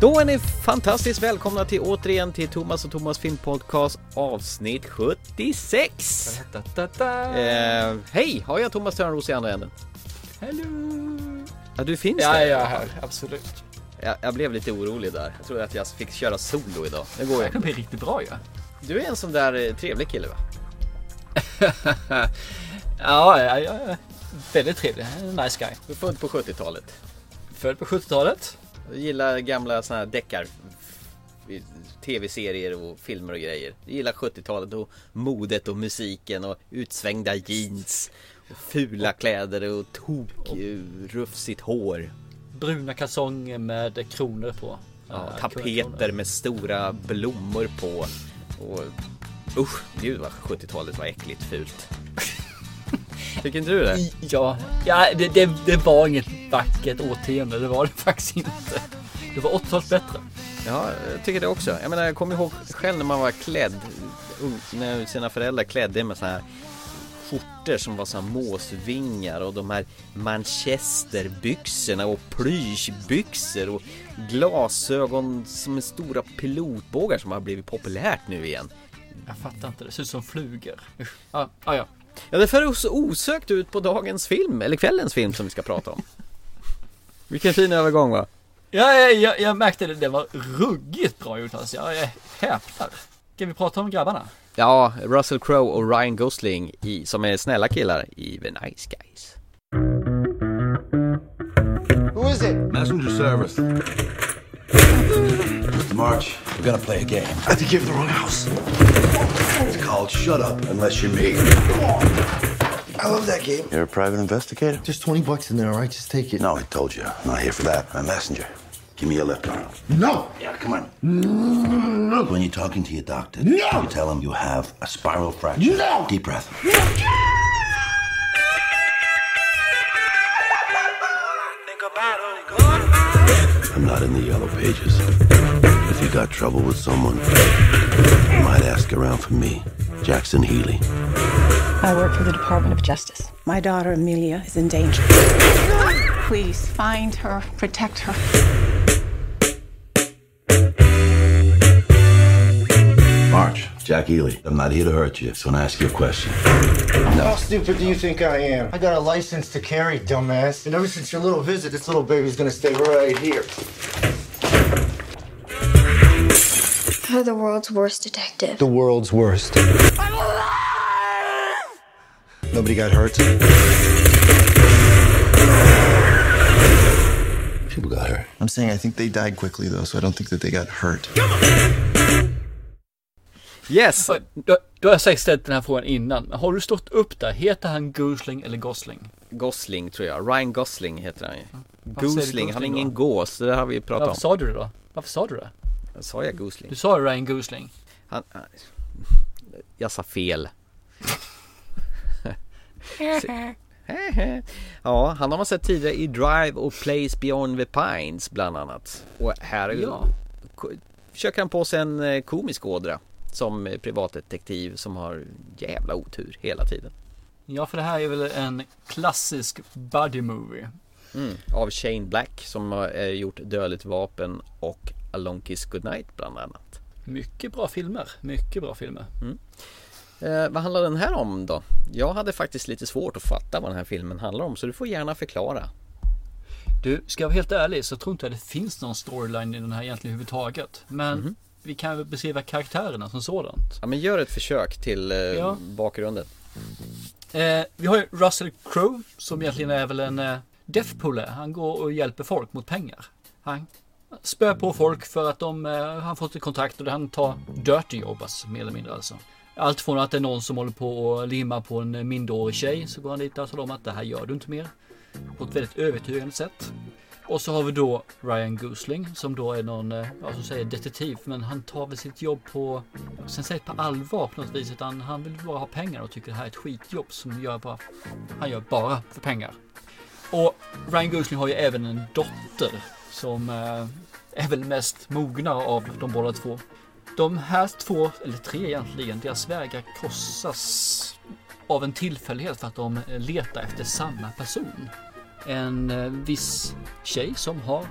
Då är ni fantastiskt välkomna till återigen till Thomas och Thomas filmpodcast avsnitt 76. Da, da, da. Eh, hej, har jag Thomas Törnros i andra änden? Hello. Ja, du finns Ja, där. jag är här. Absolut. Jag, jag blev lite orolig där. Jag trodde att jag fick köra solo idag. Det går Det ju. kan bli riktigt bra ju. Du är en sån där eh, trevlig kille va? Ja, ja, ja. Väldigt trevlig. Nice guy. Du är född på 70-talet. Född på 70-talet. Gillar gamla såna här deckar tv-serier och filmer och grejer. Du gillar 70-talet och modet och musiken och utsvängda jeans och fula kläder och tok rufsigt hår. Bruna kalsonger med kronor på. Ja, Eh, tapeter med stora blommor på. Och usch, gud vad 70-talet var äckligt fult. Tycker inte du det? Ja, ja det, det, det var inget vackert årtionde. Det var det faktiskt inte. Det var 80-talet bättre. Ja, jag tycker det också. Jag menar, jag kommer ihåg själv när man var klädd, när sina föräldrar klädde med så här skjortor som var så här måsvingar och de här manchesterbyxorna och plyschbyxor och glasögon som är stora pilotbågar som har blivit populärt nu igen. Jag fattar inte. Det ser ut som flugor. Ja, ja, ja. Ja, det för oss osökt ut på dagens film, eller kvällens film som vi ska prata om. Vilken fin övergång va? Ja, jag, jag, jag märkte det. Det var ruggigt bra gjort alltså. Jag, jag häpnar. Ska vi prata om grabbarna? Ja, Russell Crowe och Ryan Gosling i, som är snälla killar i The Nice Guys. Who is it? Messenger service. Mr. March, we're gonna play a game. I think you have the wrong house. It's called Shut Up Unless You're Me. I love that game. You're a private investigator? There's 20 bucks in there, all right? Just take it. No, I told you. I'm not here for that. I'm a messenger. Give me your left arm. No! Yeah, come on. No! When you're talking to your doctor, No! you tell him you have a spiral fracture. No! Deep breath. No. Think about him. I'm not in the yellow pages. If you got trouble with someone, you might ask around for me, Jackson Healy. I work for the Department of Justice. My daughter Amelia is in danger. Please find her, protect her. March, Jack Healy. I'm not here to hurt you, so I'm gonna ask you a question. No. How stupid do you think I am? I got a license to carry, dumbass. And ever since your little visit, this little baby's gonna stay right here. You're the world's worst detective. The world's worst. Nobody got hurt? People got hurt. I'm saying I think they died quickly, though, so I don't think that they got hurt. Yes! Du, du har säkert ställt den här frågan innan. Men har du stått upp där? Heter han Gosling eller Gosling? Gosling tror jag, Ryan Gosling heter han ju. Varför Gosling, han är ingen då? gås, det har vi pratat Varför om. sa du det då? Varför sa du det? Sa jag Gosling? Du sa Ryan Gosling. Han, han, jag sa fel. ja, han har man sett tidigare i Drive och Place Beyond the Pines bland annat. Och här Ja. försöker han på sig en eh, komisk ådra som eh, privatdetektiv som har jävla otur hela tiden. Ja, för det här är väl en klassisk buddy movie. Mm. Av Shane Black som har eh, gjort Dödligt vapen och A Long Kiss Goodnight bland annat. Mycket bra filmer. Mycket bra filmer. Eh, vad handlar den här om då? Jag hade faktiskt lite svårt att fatta vad den här filmen handlar om så du får gärna förklara. Du, ska jag vara helt ärlig så tror inte jag det finns någon storyline i den här egentligen överhuvudtaget. Men Mhm. vi kan väl beskriva karaktärerna som sådant. Ja men gör ett försök till eh, Ja. bakgrunden. Eh, vi har ju Russell Crowe som egentligen är väl en eh, deaf. Han går och hjälper folk mot pengar. Han spö på folk för att de eh, har fått ett kontrakt och han tar dirty jobb alltså, mer eller mindre alltså. Allt från att det är någon som håller på att limma på en minderårig tjej så går han dit och talar om att det här gör du inte mer. På ett väldigt övertygande sätt. Och så har vi då Ryan Gosling som då är någon, eh, ja som säger detektiv, men han tar väl sitt jobb på, sen säger på allvar på något vis, utan han vill bara ha pengar och tycker det här är ett skitjobb som gör bara, han gör bara för pengar. Och Ryan Gosling har ju även en dotter som eh, är väl mest mogna av de båda två. De här två, eller tre egentligen, deras vägar krossas av en tillfällighet för att de eh, letar efter samma person. En eh, viss tjej som har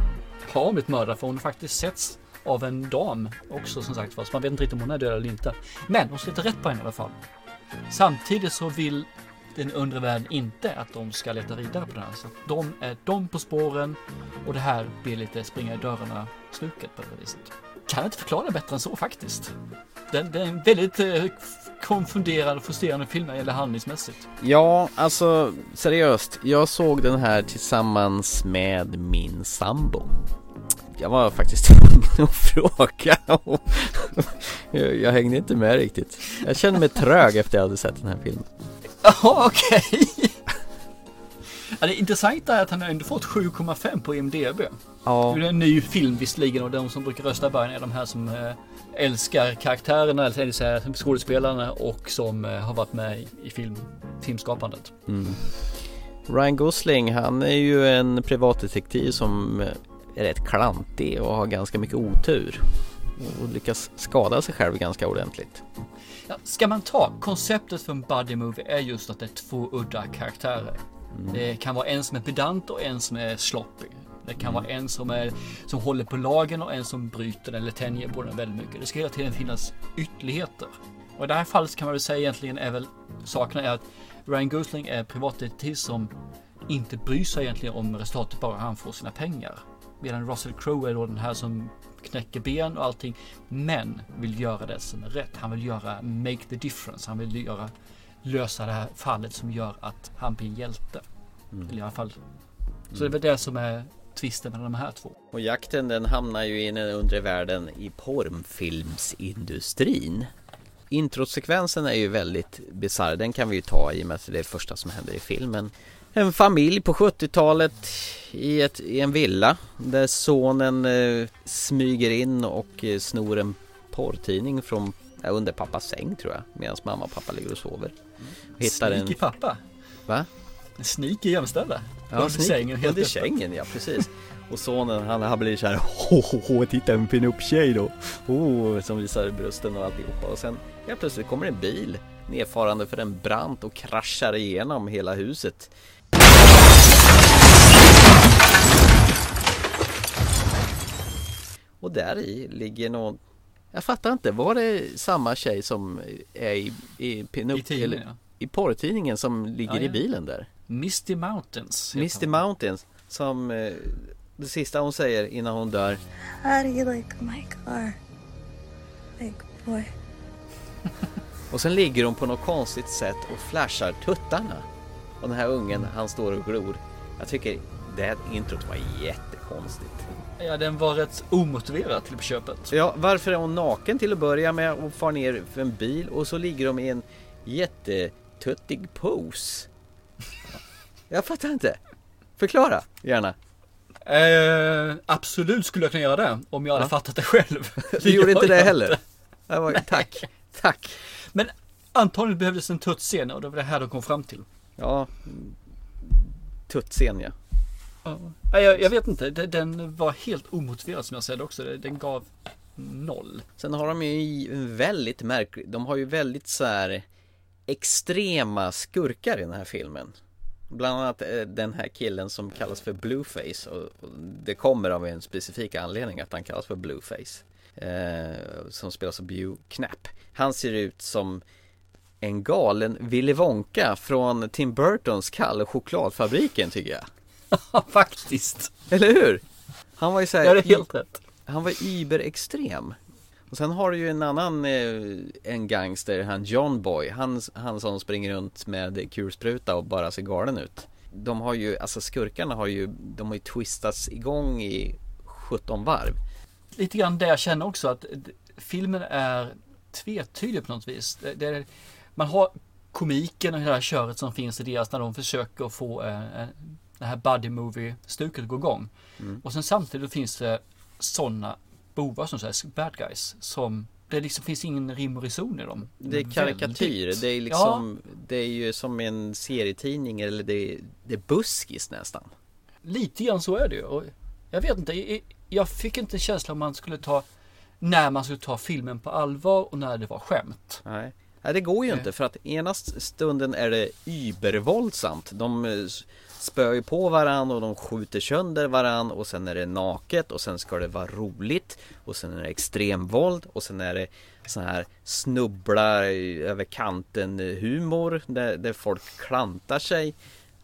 har blivit mördad för hon har faktiskt setts av en dam också som sagt fast man vet inte riktigt om hon är död eller inte. Men hon sitter rätt på henne i alla fall. Samtidigt så vill den undre världen inte att de ska leta vidare på den här. Så att de är de på spåren och det här blir lite springa i dörrarna sluket på det viset. Kan inte förklara det bättre än så faktiskt. Det, det är en väldigt eh, konfunderad och frustrerande film när det gäller handlingsmässigt. Ja, alltså seriöst. Jag såg den här tillsammans med min sambo. Jag var faktiskt tvungen att fråga och jag, jag hängde inte med riktigt. Jag kände mig trög efter jag hade sett den här filmen. Jaha, okej. Ja, det intressanta är att han har ändå fått 7,5 på IMDB. Ja, Det är en ny film visserligen och de som brukar rösta i början är de här som eh, älskar karaktärerna, eller det säga skådespelarna och som eh, har varit med i, film, filmskapandet. Ryan Gosling, han är ju en privatdetektiv som är rätt klantig och har ganska mycket otur. Och lyckas skada sig själv ganska ordentligt. Ja, ska man ta konceptet för en buddy movie är just att det är två udda karaktärer. Det kan vara en som är pedant och en som är sloppy. Det kan vara en som, är, som håller på lagen och en som bryter den eller tänjer på den väldigt mycket. Det ska hela tiden finnas ytterligheter. Och i det här fallet kan man väl säga egentligen är väl saken är att Ryan Gosling är privatdetektiv som inte bryr sig egentligen om resultatet bara han får sina pengar. Medan Russell Crowe är då den här som knäcker ben och allting. Men vill göra det som är rätt. Han vill göra make the difference. Han vill göra lösa det här fallet som gör att han blir en hjälte. Eller i alla fall. Så det är väl det som är tvisten mellan de här två. Och jakten den hamnar ju i den undre världen i porrfilmsindustrin. Introsekvensen är ju väldigt bisarr, den kan vi ju ta i och med att det är det första som händer i filmen. En familj på 70-talet i, ett, i en villa där sonen eh, smyger in och eh, snor en porrtidning från ja, under pappas säng tror jag medan mamma och pappa ligger och sover. Och hittar en... Pappa. Va? En sneaky jämställda. Ja, Under sneak- sängen helt Under sängen, ja precis. Och sonen han, han blir så här ho, ho, titta en pinup-tjej då. Oh, som visar brösten och alltihopa. Och sen ja, plötsligt kommer en bil nedfarande för en brant och kraschar igenom hela huset. Och där i ligger någon Jag fattar inte, var det samma tjej som är i, i, pinup, I tidningen, eller, ja. i porrtidningen som ligger Ja, i ja. bilen där? Misty Mountains. Misty. Mountains som eh, det sista hon säger innan hon dör How do you like my car? Big boy. och sen ligger hon på något konstigt sätt och flashar tuttarna och den här ungen han står och glor. Jag tycker det här introt var jättekonstigt. Ja, den var rätt omotiverad till på köpet. ja varför är hon naken till att börja med och far ner för en bil och så ligger de i en jättetuttig pose? Jag fattar inte. Förklara gärna. Eh, absolut skulle jag kunna göra det om jag hade Ja. fattat det själv. du gjorde inte det heller. Jag var, tack. Tack. Men antagligen behövdes en tuttscen och det var det här de kom fram till. Ja Tuttscen ja Nej, jag, jag vet inte, Den- var helt omotiverad som jag säger också. Den gav noll. Sen har de ju väldigt märklig, de har ju väldigt så här extrema skurkar i den här filmen. Bland annat eh, den här killen som kallas för Blueface och och det kommer av en specifik anledning att han kallas för Blueface. Eh, som spelas av Bew Knapp. Han ser ut som en galen Willy Wonka från Tim Burtons Kalle och chokladfabriken tycker jag. Ja, faktiskt. Eller hur? Han var ju såhär Ja, det är helt rätt. han var überextrem. Och sen har du ju en annan, eh, en gangster, han John Boy, han, han som springer runt med kulspruta och bara ser galen ut. De har ju, alltså skurkarna har ju, de har ju twistats igång i 17 varv. Lite grann det jag känner också att filmen är tvetydig på något vis. Det, det, är- man har komiken och hela köret som finns i deras när de försöker få eh, eh, det här buddy movie stuket att gå igång. Och sen samtidigt finns det sådana bovar som säger bad guys som det liksom finns ingen rim och reson i dem. Det är karikatyr, Väldigt. det är liksom, det är ju som en serietidning eller det, är- det är buskis nästan. Lite grann så är det ju. Och jag vet inte, jag- fick inte en känsla om man skulle ta när man skulle ta filmen på allvar och när det var skämt. Nej. Nej det går ju Nej. inte för att ena stunden är det übervåldsamt. De eh, spöar ju på varann och de skjuter sönder varann och sen är det naket och sen ska det vara roligt och sen är det extremvåld och sen är det sån här snubbla över kanten humor där, där folk klantar sig.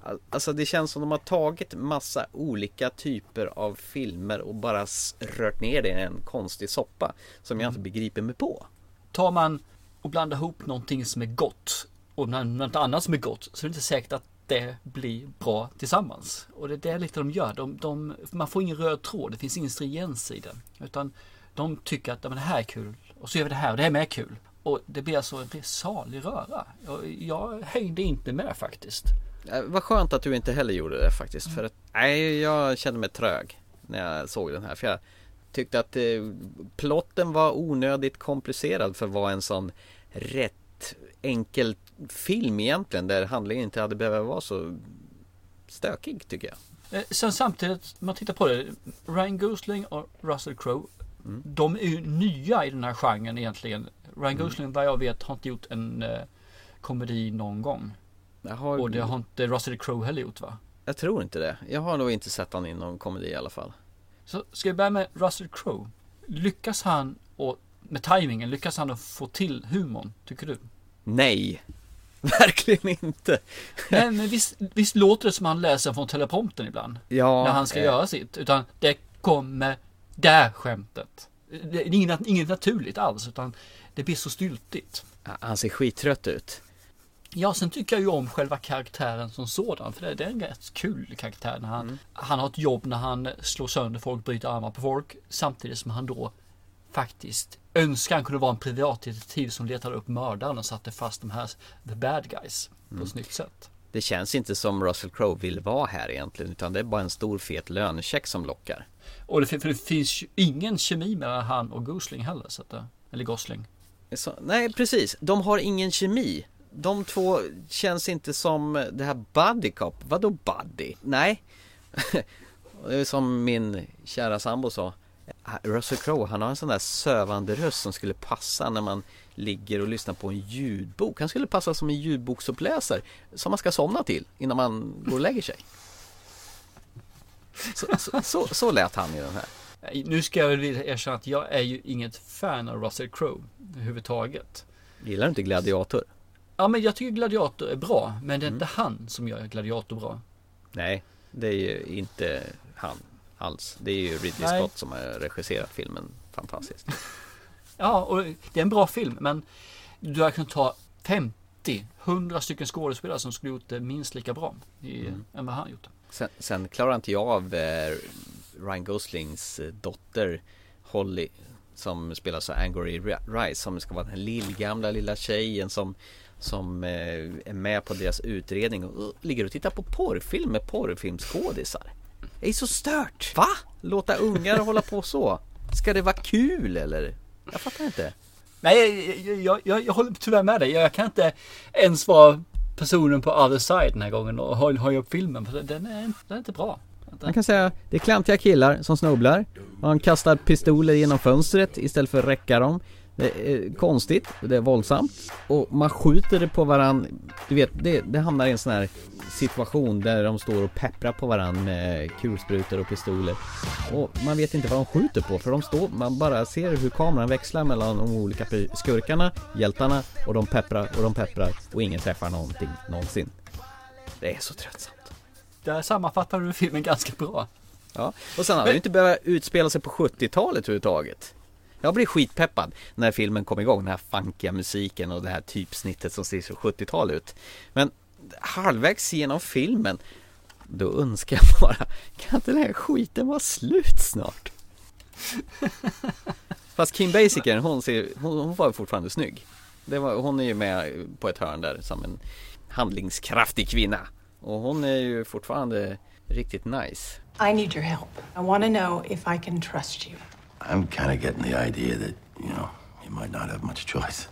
Al- Alltså det känns som de har tagit massa olika typer av filmer och bara rört ner det i en konstig soppa som jag inte begriper mig på. Tar man och blanda ihop någonting som är gott och något annat som är gott så är det inte säkert att det blir bra tillsammans. Och det är det lite de gör. De, de, man får ingen röd tråd, det finns ingen stringens i den. Utan de tycker att men det här är kul och så gör vi det här och det här med är kul. Och det blir alltså en salig röra. Jag, jag hängde inte med faktiskt. Eh, vad skönt att du inte heller gjorde det faktiskt för att Nej, jag kände mig trög när jag såg den här för jag tyckte att eh, plotten var onödigt komplicerad för att vara en sån rätt enkel film egentligen där handlingen inte hade behövt vara så stökig tycker jag. Eh, Sen samtidigt, man tittar på det. Ryan Gosling och Russell Crowe. De är ju nya i den här genren egentligen. Ryan Gosling vad jag vet har inte gjort en eh, komedi någon gång. Har, Och det har inte Russell Crowe heller gjort va? jag tror inte det. Jag har nog inte sett han i någon komedi i alla fall. Så ska vi börja med Russell Crowe. Lyckas han och med tajmingen, lyckas han att få till humorn, tycker du? Nej! Verkligen inte! Nej men visst, visst låter det som han läser från teleprompten ibland? Ja, när han ska eh, göra sitt. Utan det kommer där skämtet. Det är inget, inget naturligt alls utan det blir så styltigt. Han ser skittrött ut. Ja, sen tycker jag ju om själva karaktären som sådan. För det, det är en rätt kul karaktär. När han, han har ett jobb när han slår sönder folk, bryter armar på folk. Samtidigt som han då faktiskt önskar han kunde vara en privatdetektiv som letade upp mördaren och satte fast de här the bad guys på ett snyggt sätt. Det känns inte som Russell Crowe vill vara här egentligen utan det är bara en stor fet lönecheck som lockar. Och det, för det finns ju ingen kemi mellan han och Gosling heller. Så att, det- eller Gosling. Så, nej precis, de har ingen kemi. De två känns inte som det här buddy cop. Vadå buddy? Nej. det är som min kära sambo sa. Russell Crowe, han har en sån där sövande röst som skulle passa när man ligger och lyssnar på en ljudbok. Han skulle passa som en ljudboksuppläsare som man ska somna till innan man går och lägger sig. Så, så, så, så lät han i den här. Nu ska jag väl erkänna att jag är ju inget fan av Russell Crowe överhuvudtaget. Gillar du inte Gladiator? Ja men jag tycker Gladiator är bra, men det är inte han som gör Gladiator bra. Nej, det är ju inte han alls. Det är ju Ridley Nej. Scott som har regisserat filmen fantastiskt. Ja, och det är en bra film, men du har kunnat ta 50, 100 stycken skådespelare som skulle gjort det minst lika bra i, än vad han gjort. Sen, sen klarar inte jag av eh, Ryan Goslings eh, dotter Holly som spelar så Angry Ri- Rice som ska vara den lillgamla lilla tjejen som som eh, är med på deras utredning och uh, ligger och tittar på porrfilm med porrfilmskådisar. Det är så stört! Va? Låta ungar hålla på så? Ska det vara kul eller? Jag fattar inte. Nej, jag, jag, jag, jag håller tyvärr med dig. Jag kan inte ens vara personen på other side den här gången och höja upp filmen. För den är, den är inte bra. Man kan säga det är klantiga killar som snubblar. Han kastar pistoler genom fönstret istället för att räcka dem. Det är konstigt, det är våldsamt och man skjuter det på varann. Du vet, det, det hamnar i en sån här situation där de står och pepprar på varann med kulsprutor och pistoler. Och man vet inte vad de skjuter på för de står, man bara ser hur kameran växlar mellan de olika skurkarna, hjältarna och de pepprar och de pepprar och ingen träffar någonting någonsin. Det är så tröttsamt. Där sammanfattar du filmen ganska bra. Ja, och sen hade det inte behövt utspela sig på 70-talet överhuvudtaget. Jag blir skitpeppad när filmen kom igång, den här funkiga musiken och det här typsnittet som ser så 70-tal ut. Men halvvägs genom filmen, då önskar jag bara, kan inte den här skiten vara slut snart? Fast Kim Basinger, hon, ser, hon, hon var fortfarande snygg. Det var, hon är ju med på ett hörn där som en handlingskraftig kvinna. Och hon är ju fortfarande riktigt nice. I need your help. I want to know if I can trust you. I'm kind of getting the idea that, you know, you might not have much choice.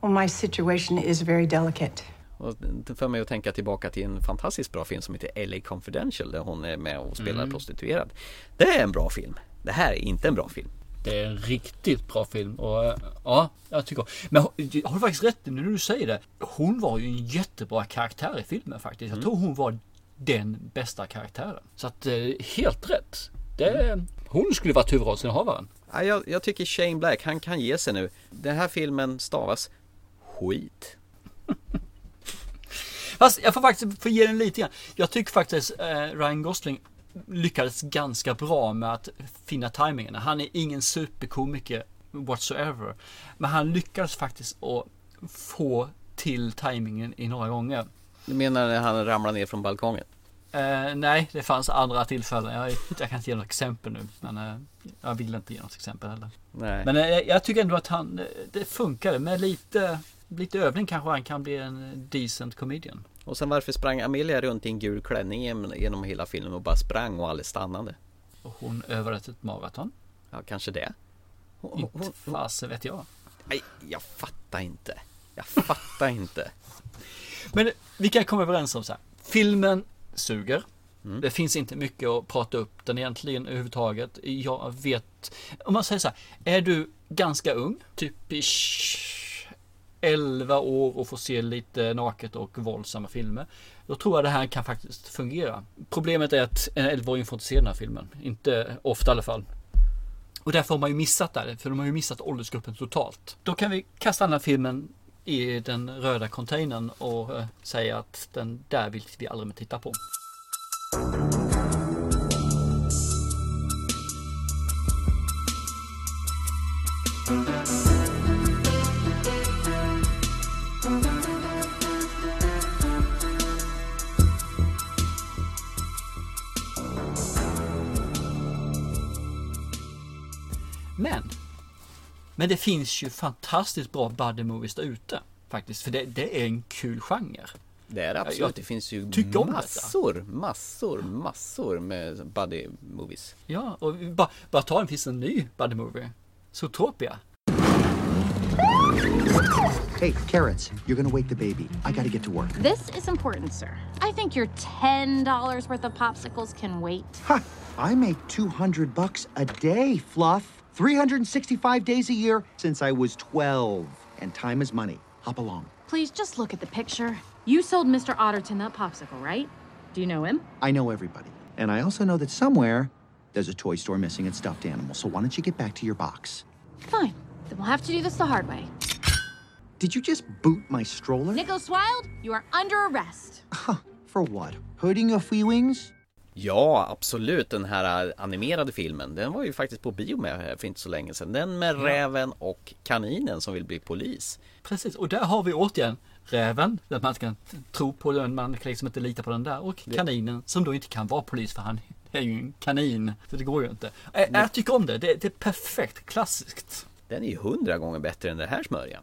Well, my situation is very delicate. Och det för mig att tänka tillbaka till en fantastiskt bra film som heter LA Confidential där hon är med och spelar prostituerad. Det är en bra film. Det här är inte en bra film. Det är en riktigt bra film och eh, ja, jag tycker Men har du faktiskt rätt när du säger det. Hon var ju en jättebra karaktär i filmen faktiskt. Jag tror hon var den bästa karaktären. Så att eh, helt rätt. Det, hon skulle varit huvudrollsinnehavaren. Ja, jag, jag tycker Shane Black, han kan ge sig nu. Den här filmen stavas skit. Fast jag får faktiskt få ge den lite grann. Jag tycker faktiskt eh, Ryan Gosling lyckades ganska bra med att finna tajmingen. Han är ingen superkomiker whatsoever. Men han lyckades faktiskt att få till tajmingen i några gånger. Du menar när han ramlar ner från balkongen? Eh, nej, det fanns andra tillfällen. Jag, jag kan inte ge något exempel nu. Men eh, jag vill inte ge något exempel heller. Nej. Men eh, jag tycker ändå att han, eh, det funkade. Med lite, lite övning kanske han kan bli en decent comedian. Och sen varför sprang Amelia runt i en gul klänning genom- hela filmen och bara sprang och aldrig stannade? Och hon övade ett maraton. Ja, kanske det. Hon, Inte fasen vet jag. nej, jag fattar inte. Jag fattar inte. Men vi kan komma överens om så här. Filmen suger. Det finns inte mycket att prata upp den egentligen överhuvudtaget. Jag vet, om man säger så här. Är du ganska ung, typ i 11 år och får se lite naket och våldsamma filmer. Då tror jag det här kan faktiskt fungera. Problemet är att en 11-åring får inte se den här filmen. Inte ofta i alla fall. Och därför har man ju missat där, för de har ju missat åldersgruppen totalt. Då kan vi kasta den här filmen i den röda containern och eh, säga att den där vill vi aldrig mer titta på. Men det finns ju fantastiskt bra buddy movies där ute. Faktiskt, för det, det är en kul genre. Det är det Jag absolut. Det finns ju tycker om detta. massor, massor, massor med buddy movies. Ja, och vi bara, bara ta en, finns en ny buddy movie. Zootopia. Hey, carrots, you're gonna wake the baby. I gotta get to work. This is important, sir. I think your $10 worth of popsicles can wait. Ha! I make 200 bucks a day, Fluff. 365 days a year since I was 12. And time is money. Hop along. Please just look at the picture. You sold Mr. Otterton that popsicle, right? Do you know him? I know everybody. And I also know that somewhere there's a toy store missing its stuffed animal. So why don't you get back to your box? Fine. Then we'll have to do this the hard way. Did you just boot my stroller? Nicholas Wilde, you are under arrest. For what? Hurting your feelings? Ja, absolut. Den här animerade filmen, den var ju faktiskt på bio med för inte så länge sedan. Den med räven och kaninen som vill bli polis. Precis, och där har vi återigen räven, där man ska tro på den, man kan liksom inte lita på den där. Och kaninen som då inte kan vara polis för han är ju en kanin. Så det går ju inte. Jag, jag tycker om det, det, det är perfekt, klassiskt. Den är ju hundra gånger bättre än den här smörjan.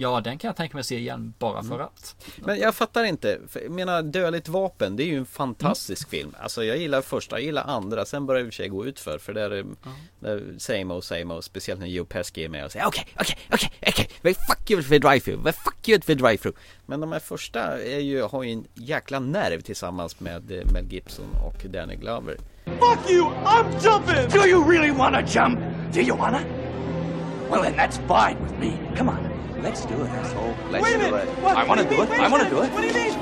Ja, den kan jag tänka mig se igen bara för att. Men jag fattar inte. För Jag menar, Dödligt vapen, det är ju en fantastisk film. Alltså jag gillar första, jag gillar andra. Sen börjar det i och för sig gå ut för För där är där same old same old. Speciellt när Joe Pesci är med och säger okej, okej, okej, okej. Vad fuck you för drive-through? Vad fuck you för drive-through? Men de här första är ju, har ju en jäkla nerv tillsammans med eh, Mel Gibson och Danny Glover. Fuck you! I'm jumping! Do you really want to jump? Do you wanna? Well, then that's fine with me. Come on. Let's do it, asshole. Let's Wait a do it. What? I want to Wait, do it. I want to do it. What do you mean?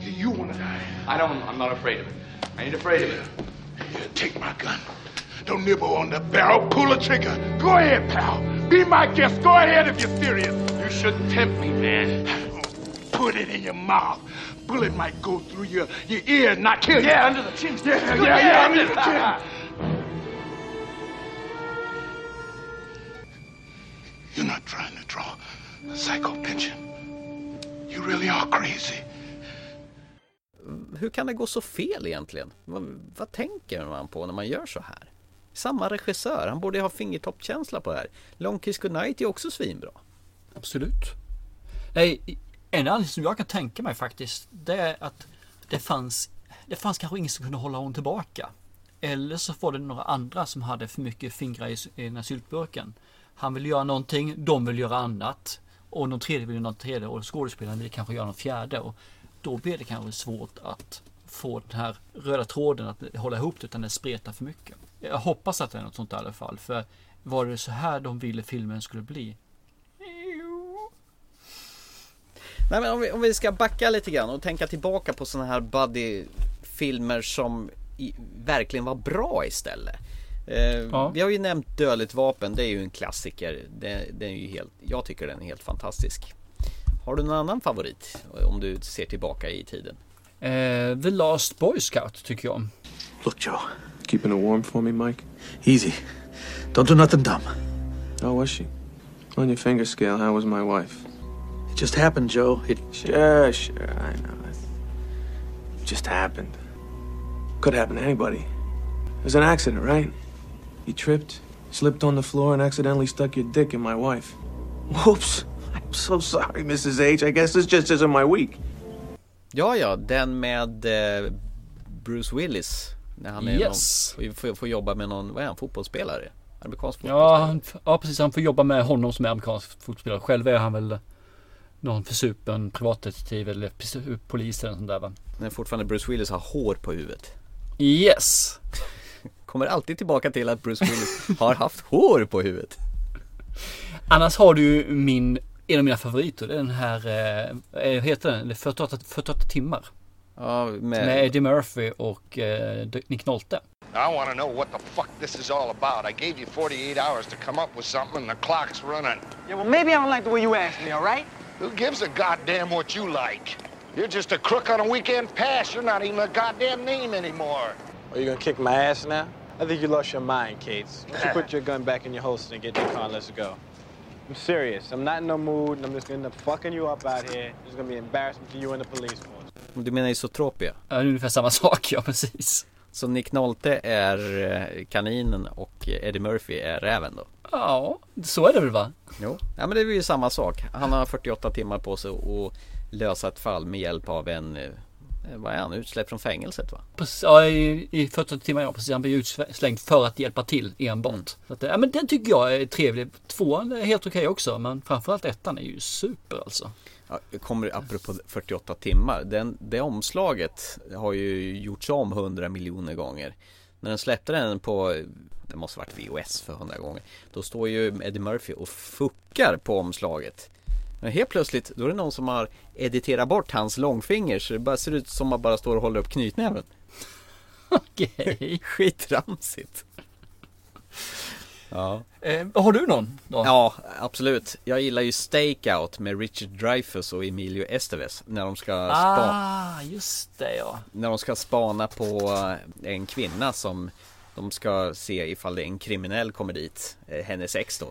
You want to die? I don't. I'm not afraid of it. I ain't afraid of it. Here, take my gun. Don't nibble on the barrel. Pull the trigger. Go ahead, pal. Be my guest. Go ahead if you're serious. You shouldn't tempt me, man. Put it in your mouth. Bullet might go through your, your ear and not kill you. Yeah, under the chin. Yeah, yeah, ahead. yeah, under the chin. You're not trying to draw a psycho pension. You really are crazy. Hur kan det gå så fel egentligen? Vad, vad tänker man på när man gör så här? Samma regissör, han borde ha fingertoppkänsla på det här. Long Kiss Goodnight är också svinbra. Absolut. Nej, en anledning som jag kan tänka mig faktiskt, det är att det fanns, det fanns kanske ingen som kunde hålla honom tillbaka. Eller så var det några andra som hade för mycket fingrar i, i den här syltburken. Han vill göra någonting, de vill göra annat. Och någon tredje vill göra någon tredje och skådespelaren vill kanske göra någon fjärde. Och då blir det kanske svårt att få den här röda tråden att hålla ihop det utan det spretar för mycket. Jag hoppas att det är något sånt i alla fall. För var det så här de ville filmen skulle bli? Nej men om vi, om vi ska backa lite grann och tänka tillbaka på sådana här buddy-filmer som i, verkligen var bra istället. Eh, Ja. Vi har ju nämnt Dödligt vapen, det är ju en klassiker. Det, det är ju helt, jag tycker den är helt fantastisk. Har du någon annan favorit? Om du ser tillbaka i tiden. Eh, The Last Boy Scout tycker jag om. Look, Joe. Keeping it warm for me, Mike? Easy. Don't do nothing dumb. How was she? On your finger scale, how was my wife? It just happened, Joe. It Sure, sure, I know. It just happened. Could happen to anybody. It was an accident, right? You tripped, slipped on the floor, and accidentally stuck your dick in my wife. Whoops. I'm so sorry, Mrs. H. I guess this just isn't my week. Ja, ja, den med eh, Bruce Willis. När han är Yes. någon, får, får jobba med någon, vad är han, fotbollsspelare? Amerikansk fotboll. Ja, han, ja, precis. Han får jobba med honom som är amerikansk fotbollsspelare. Själv är han väl någon försupen privatdetektiv eller polis eller sånt där va. När fortfarande Bruce Willis har hår på huvudet. Yes! Kommer alltid tillbaka till att Bruce Willis har haft hår på huvudet. Annars har du ju min, en av mina favoriter. Den här, eh, vad heter den? Det är 48, 48 timmar. Ja, med... Med Eddie Murphy och eh, Nick Nolte. I want to know what the fuck this is all about. I gave you 48 hours to come up with something, and the clock's running. Yeah, well, maybe I don't like the way you asked me, all right? Who gives a goddamn what you like? You're just a crook on a weekend pass. You're not even a goddamn name anymore. Are you gonna kick my ass now? I think you lost your mind, Cates. Why don't you put your gun back in your holster and get in your car and let's go? I'm serious. I'm not in no mood, and I'm just gonna end up fucking you up out here. It's gonna be embarrassment to you and the police force. Du menar Isotropia? Ja, det är ungefär samma sak, ja precis. Så Nick Nolte är eh, kaninen och Eddie Murphy är räven då? Ja, så är det väl va? Jo, ja men det är ju samma sak. Han har 48 timmar på sig att lösa ett fall med hjälp av en, eh, vad är han, utsläppt från fängelset va? Precis, ja, i, i 40 timmar ja, precis. Han blir utslängd för att hjälpa till enbart. Så att, ja, men den tycker jag är trevlig. Tvåan är helt okej också, men framförallt ettan är ju super alltså. Ja, kommer apropå 48 timmar. Den, det omslaget har ju gjorts om 100 miljoner gånger. När den släppte den på, det måste varit VOS för 100 gånger. Då står ju Eddie Murphy och fuckar på omslaget. Men helt plötsligt, då är det någon som har editerat bort hans långfinger så det bara ser ut som att man bara står och håller upp knytnäven. Okej. Skitramsigt. Ja. Eh, har du någon då? Ja, absolut. Jag gillar ju Stakeout med Richard Dreyfuss och Emilio Estevez när de ska Ah, just det ja. när de ska spana på eh, en kvinna som de ska se ifall det är en kriminell kommer dit, eh, hennes ex då.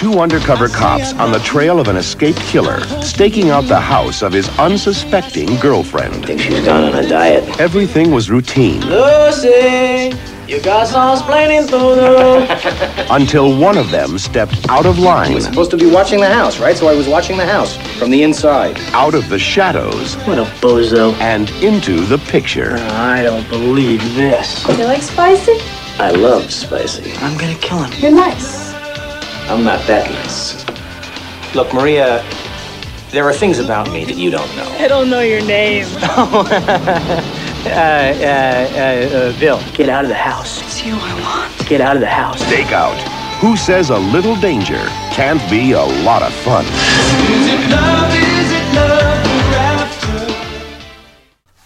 Two undercover cops on the trail of an escaped killer, staking out the house of his unsuspecting girlfriend. Think she's gone on a diet. Everything was routine Lucy, you got some explaining to do. until one of them stepped out of line. was supposed to be watching the house, right? So I was watching the house from the inside. Out of the shadows. What a bozo. And into the picture. Oh, I don't believe this. You like spicy? I love spicy. I'm gonna kill him. You're nice. I'm not that nice. Look, Maria, there are things about me that you don't know. I don't know your name. Uh, Bill, get out of the house. It's you I want. Get out of the house. Stakeout. Who says a little danger can't be a lot of fun?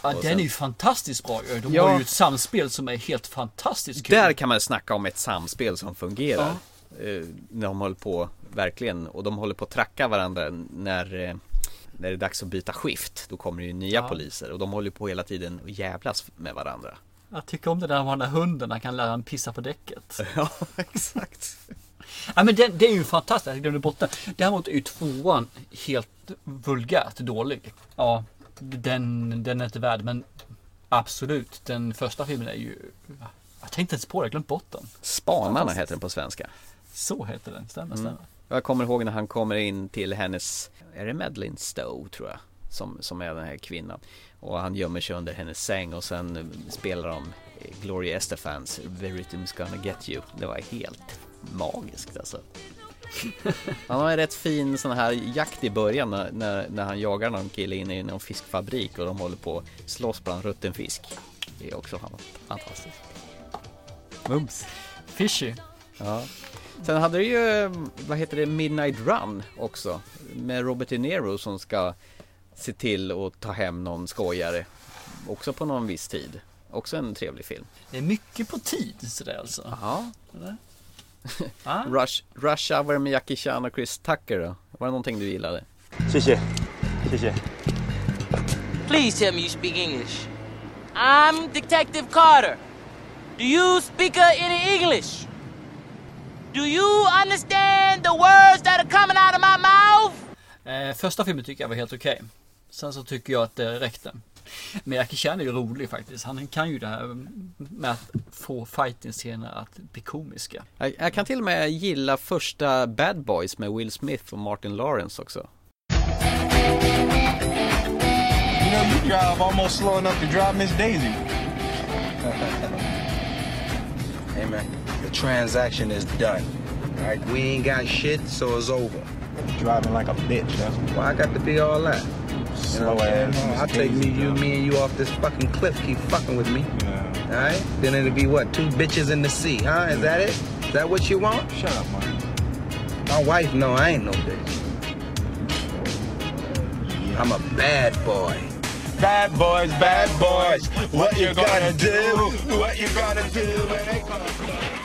Ja, den är ju fantastiskt bra. De Ja. har ju ett samspel som är helt fantastiskt kul. Där kan man snacka om ett samspel som fungerar. Eh, när de håller på, verkligen, och de håller på att tracka varandra när, eh, när det är dags att byta skift. Då kommer det ju nya Ja. poliser och de håller på hela tiden och jävlas med varandra. Jag tycker om det där med den här hunden, han kan lära honom pissa på däcket. Ja, exakt. Ja men det, det är ju fantastiskt, jag glömde bort det. Däremot är ju tvåan helt vulgärt dålig. Ja, den, den är inte värd, men absolut. Den första filmen är ju... Jag tänkte inte ens på det, jag glömt bort den. Spanarna heter den på svenska. Så heter den, stämmer, Mm. Jag kommer ihåg när han kommer in till hennes, är det Madeleine Stowe tror jag? Som, som är den här kvinnan. Och han gömmer sig under hennes säng och sen spelar de Gloria Estefans The Rhythm's Gonna Get You. Det var helt magiskt alltså. Han har en rätt fin sån här jakt i början när, när, när han jagar någon kille inne i någon fiskfabrik och de håller på att slåss bland rutten fisk. Det är också fantastiskt. Mums. Fishy. Ja. Sen hade du ju, vad heter det, Midnight Run också. Med Robert De Niro som ska se till att ta hem någon skojare. Också på någon viss tid. Också en trevlig film. Det är mycket på tid sådär alltså. Ja. Rush, Rush Hour med Jackie Chan och Chris Tucker då? Var det någonting du gillade? Please tell me you speak English. I'm Detective Carter. Do you speak uh, any English? Do you understand the words that are coming out of my mouth? Eh, första filmen tycker jag var helt okej. Sen så tycker jag att det räckte. Men Jackie Chan är ju rolig faktiskt. Han kan ju det här med att få fighting-scener att bli komiska. Jag, jag kan till och med gilla första Bad Boys med Will Smith och Martin Lawrence också. You know, you drive almost slow enough to drive Miss Daisy. hey, man, the transaction is done. All right, we ain't got shit, so it's over. Driving like a bitch, that's Why I got to be all that? You know, Slow ass I'll take me, you, me, and you off this fucking cliff. Keep fucking with me. All right? Then it'll be what? Two bitches in the sea, huh? Is that it? Is that what you want? Shut up, man. My wife know I ain't no bitch. I'm a bad boy. Bad boys, bad boys. What you gonna do? What you gonna do when they come?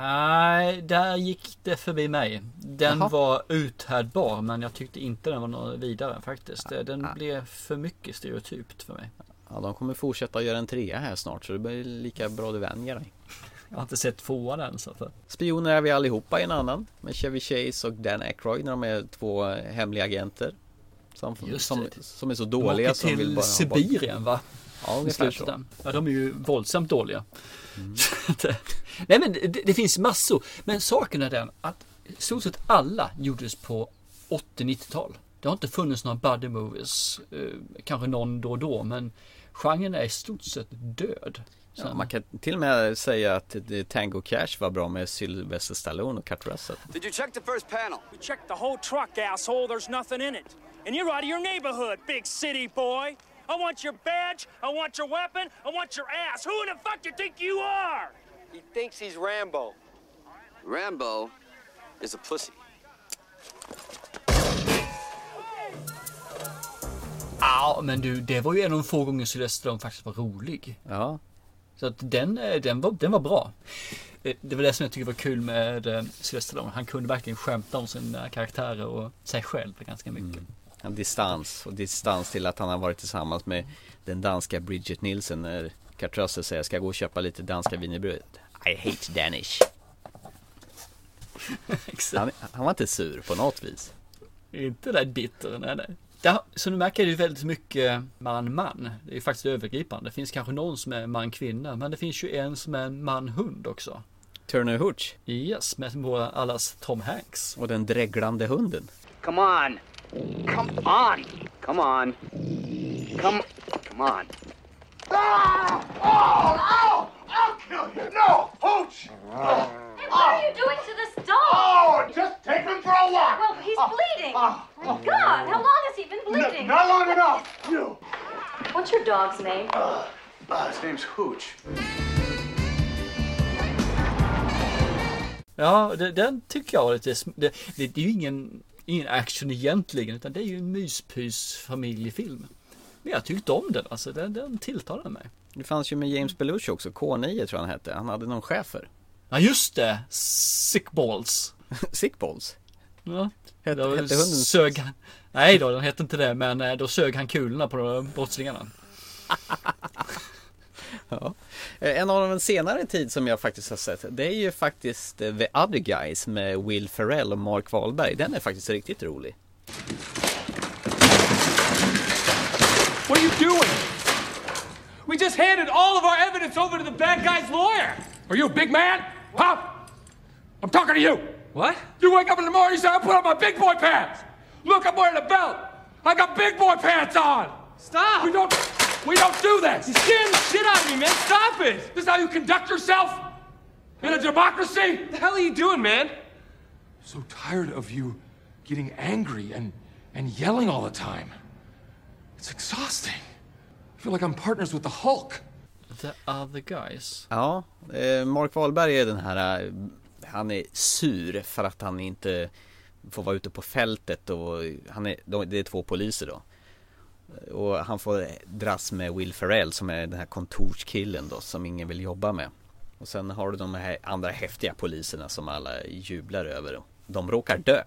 Nej, där gick det förbi mig. Den Jaha. var uthärdbar men jag tyckte inte den var något vidare faktiskt. Den Ah. blev för mycket stereotypt för mig. Ja, de kommer fortsätta göra en trea här snart så det blir lika bra du vänjer dig. Jag har inte sett tvåan än så att... Spioner är vi allihopa i en annan med Chevy Chase och Dan Aykroyd när de är två hemliga agenter. Som, som, som är så De dåliga åker som vill till bara ha Sibirien va? Ja, ungefär så. Mm. Ja, de är ju våldsamt dåliga. Att, eh, Nej men det, det finns massor. Men saken är den att i stort sett alla gjordes på 80-90-tal. Det har inte funnits några buddy movies. Eh, kanske någon då och då men genren är i stort sett död. Ja, man kan till och med säga att det- Tango Cash var bra med Sylvester Stallone och Kurt Russell. Did you check the first panel? We checked the whole truck, asshole. There's nothing in it. And you're out of your neighborhood, big city boy. I want your badge, I want your weapon, I want your ass. Who in the fuck you think you are? He thinks he's Rambo. Rambo is a pussy. Ja men du, det var ju en av de få gånger Sylvester faktiskt var rolig. Ja. Så att den, eh, den, var, den var bra. Eh, Det var det som jag tycker var kul med eh, Sylvester. Han kunde verkligen skämta om sina karaktärer och sig själv ganska mycket. En distans och distans till att han har varit tillsammans med den danska Bridget Nielsen när Kurt Russell säger ska jag gå och köpa lite danska wienerbröd? I hate Danish. han, han var inte sur på något vis. Inte där bitter, nej nej. Där, så nu märker det ju väldigt mycket man-man. Det är ju faktiskt övergripande. Det finns kanske någon som är man-kvinna, men det finns ju en som är man-hund också. Turner Hooch. Yes, med våra allas Tom Hanks. Och den dreglande hunden. Come on. Come on. Come on. Come come on. Ah! Oh! Ow! I'll kill you! No! Hooch! What are you doing to this dog? Oh, just take him for a walk! Well, he's bleeding. My God, how long has he been bleeding? not long enough! You! What's your dog's name? Uh, his name's Hooch. Ja, det, den tycker jag var lite... sm- Det, det, det är ju ingen, ingen action egentligen, utan det är ju en myspys familjefilm. Men jag tyckte om den, alltså den, den tilltalade mig. Det fanns ju med James Belushi också, K9 tror jag han hette. Han hade någon chef för. Ja just det! Sick balls. Sick balls? Ja. Hette- hette hunden- sög han... Nej då, den hette inte det, men eh, då sög han kulorna på brottslingarna. Eh, En av de senare tid som jag faktiskt har sett Det är ju faktiskt eh, The Other Guys med Will Ferrell och Mark Wahlberg Den är faktiskt riktigt rolig What are you doing? We just handed all of our evidence over to the bad guy's lawyer. Are you a big man? Huh? I'm talking to you. What? You wake up in the morning, you say, I put on my big boy pants. Look, I'm wearing a belt. I got big boy pants on. Stop! We don't, we don't do this. You're scaring the shit out of me, man. Stop it! This is how you conduct yourself in a democracy? What the hell are you doing, man? So tired of you getting angry and, and yelling all the time. It's exhausting. I feel like I'm partners with the Hulk. The other guys. Ja, eh, Mark Wahlberg är den här, eh, han är sur för att han inte får vara ute på fältet och han är, de- det är två poliser då. Och han får dras med Will Ferrell som är den här kontorskillen då som ingen vill jobba med. Och sen har du de här andra häftiga poliserna som alla jublar över. De råkar dö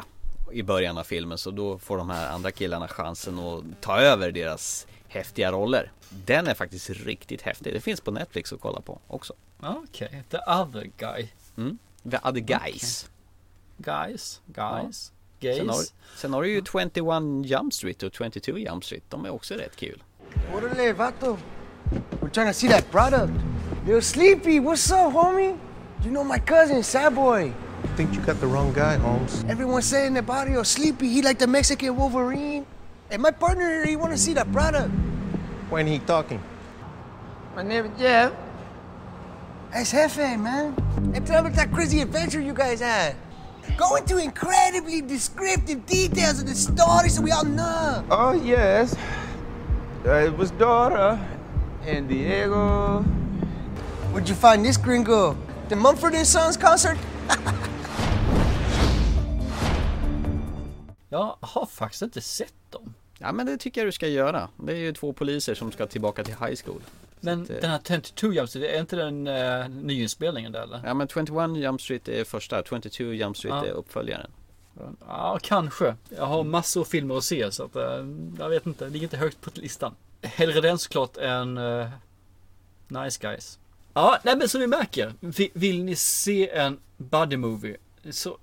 i början av filmen så då får de här andra killarna chansen att ta över deras häftiga roller. Den är faktiskt riktigt häftig. Det finns på Netflix att kolla på också. Okej, the other guy. Mm. The other guys. Guys, guys, Sen har, gays. sen har du ju 21 Jump Street och 22 Jump Street. De är också rätt kul. Orale, vato. We're trying to see that product. Yo, Sleepy, what's up, homie? You know my cousin, Sad Boy. Think you got the wrong guy, Holmes. Everyone's saying about yo, Sleepy, he like the Mexican Wolverine. And my partner, he wanna see that product. When he talking? My name is Jeff. That's Hefe, man. And tell me about that crazy adventure you guys had. Go into incredibly descriptive details of the story so we all know. Oh, yes. Uh, it was Dora and Diego. Where'd you find this gringo? The Mumford and Sons concert? Jag har faktiskt inte sett dem. Ja men det tycker jag du ska göra. Det är ju två poliser som ska tillbaka till high school. Men eh, den här 22 Jump Street, är inte den uh, nyinspelningen där eller? Ja men 21 Jump Street är första, 22 Jump Street Ja. är uppföljaren. Ja, kanske. Jag har massor av filmer att se så att eh, jag vet inte. Det ligger inte högt på listan. Hellre den såklart än eh, Nice Guys. Ja, nej men som ni märker. vi- Vill ni se en buddy movie så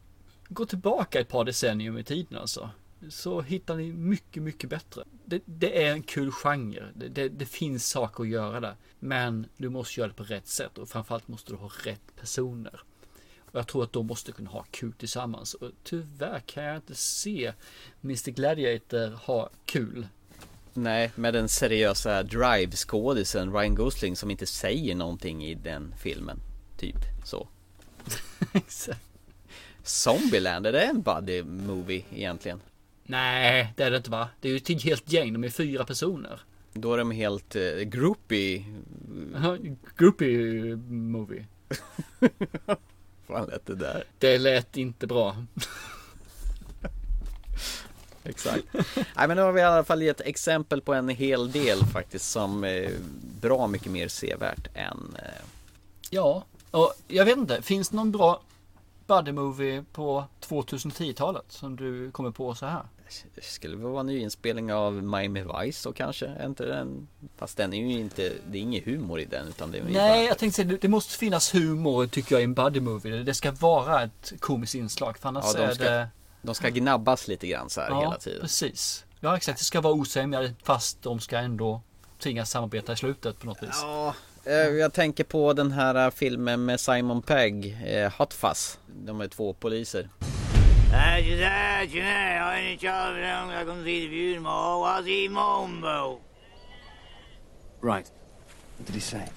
gå tillbaka ett par decennium i tiden alltså. Så hittar ni mycket, mycket bättre. Det, det är en kul genre. Det, det, det finns saker att göra där. Men du måste göra det på rätt sätt och framförallt måste du ha rätt personer. Och jag tror att de måste kunna ha kul tillsammans. Och tyvärr kan jag inte se Mr Gladiator ha kul. Nej, med den seriösa Drive-skådisen Ryan Gosling som inte säger någonting i den filmen. Typ så. Exakt. Zombieland, är det en buddy movie egentligen? Nej, det är det inte va? Det är ju ett helt gäng, de är fyra personer. Då är de helt eh, groupie. Groupie movie. Fan lät det där? Det lät inte bra. Exakt. Nej men nu har vi i alla fall gett exempel på en hel del faktiskt som är bra mycket mer sevärt än eh, Ja, och jag vet inte, finns det någon bra buddy movie på 2010-talet som du kommer på så här? Det skulle väl vara en nyinspelning av Miami Vice och kanske, är inte den Fast den är ju inte, det är ingen humor i den utan det är Nej, jag tänkte säga det- måste finnas humor tycker jag i en buddy movie. Det ska vara ett komiskt inslag för annars Ja, de är ska, det... de ska gnabbas lite grann så här Ja, hela tiden precis. Ja, exakt. Det ska vara osämja fast de ska ändå tvingas samarbeta i slutet på något vis. Ja, Eh, Jag tänker på den här filmen med Simon Pegg, eh, Hot Fuzz De är två poliser I just asked you now, any child young I can see the view tomorrow, was he Mombo? Right. What did he say?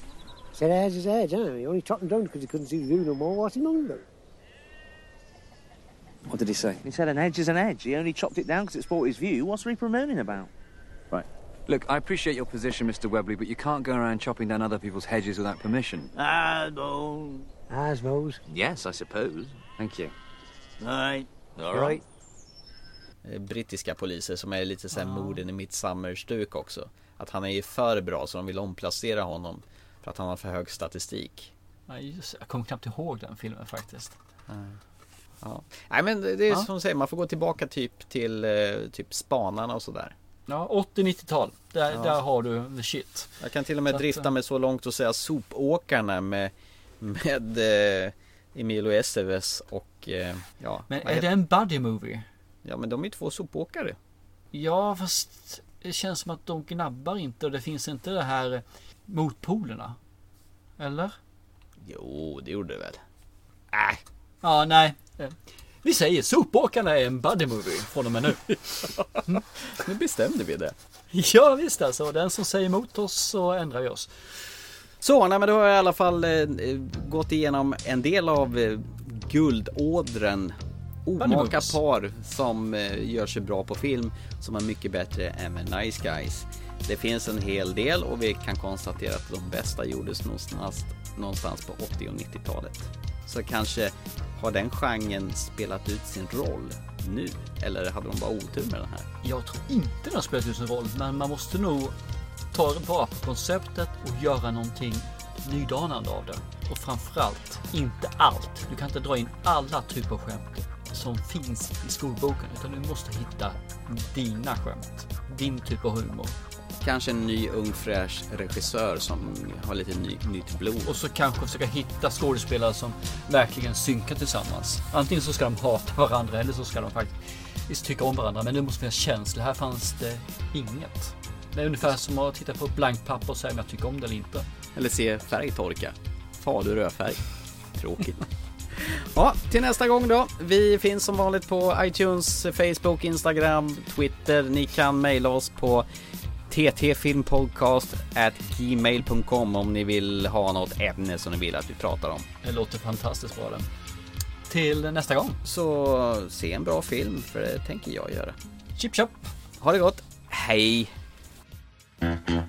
He Said edge is edge, huh? He only chopped him down because he couldn't see the view no more. What's he known about? What did he say? He said an edge is an edge. He only chopped it down because it spoiled his view. What's Reaper moaning about? Right. Look, I appreciate your position, Mr. Webley, but you can't go around chopping down other people's hedges without permission. I suppose. I suppose. Yes, I suppose. Thank you. Right. All right. Eh, Brittiska poliser som är lite såhär morden i Midsummer-stuk också Att han är ju för bra så de vill omplacera honom För att han har för hög statistik Ja, just, jag kommer knappt ihåg den filmen faktiskt. Ja. Nej men det är Ja. som du säger, man får gå tillbaka typ till eh, typ spanarna och sådär Ja, 80-90-tal. Där, Ja. där har du the shit. Jag kan till och med Så att, drifta eh, mig så långt och säga sopåkarna med Med eh, Emilio Estevez och eh, ja Men är det en buddy movie? Ja men de är ju två sopåkare Ja, fast det känns som att de gnabbar inte och det finns inte det här motpolerna. Eller? Jo, det gjorde det väl Äh. Ja, nej. Vi säger Sopåkarna är en buddy movie från och med nu. Nu bestämde vi det. Ja, visst alltså. Den som säger emot oss så ändrar vi oss. Så, nej men då har jag i alla fall eh, eh, gått igenom en del av eh, guldådren omaka par som eh, gör sig bra på film som är mycket bättre än med Nice Guys. Det finns en hel del och vi kan konstatera att de bästa gjordes någonstans, någonstans på 80 och 90-talet. Så kanske har den genren spelat ut sin roll nu? Eller hade de bara otur med den här? Jag tror inte den har spelat ut sin roll, men man måste nog ta vara på konceptet och göra någonting nydanande av det. Och framförallt, inte allt. Du kan inte dra in alla typer av skämt som finns i skolboken, utan du måste hitta dina skämt. Din typ av humor. Kanske en ny ung fräsch regissör som har lite ny, nytt blod. Och så kanske försöka hitta skådespelare som verkligen synkar tillsammans. Antingen så ska de hata varandra eller så ska de faktiskt tycka om varandra. Men det måste finnas känslor. Här fanns det inget. Det är ungefär som att titta på ett blankt papper och säga om jag tycker om det eller inte. Eller se färg torka. Falu rödfärg. Tråkigt. Ja, till nästa gång då. Vi finns som vanligt på iTunes, Facebook, Instagram, Twitter. Ni kan mejla oss på ttfilmpodcast at gmail.com om ni vill ha något ämne som ni vill att vi pratar om. Det låter fantastiskt bra det. Till nästa gång. Så se en bra film, för det tänker jag göra. Chip chop. Ha det gott. Hej! Mm-hmm.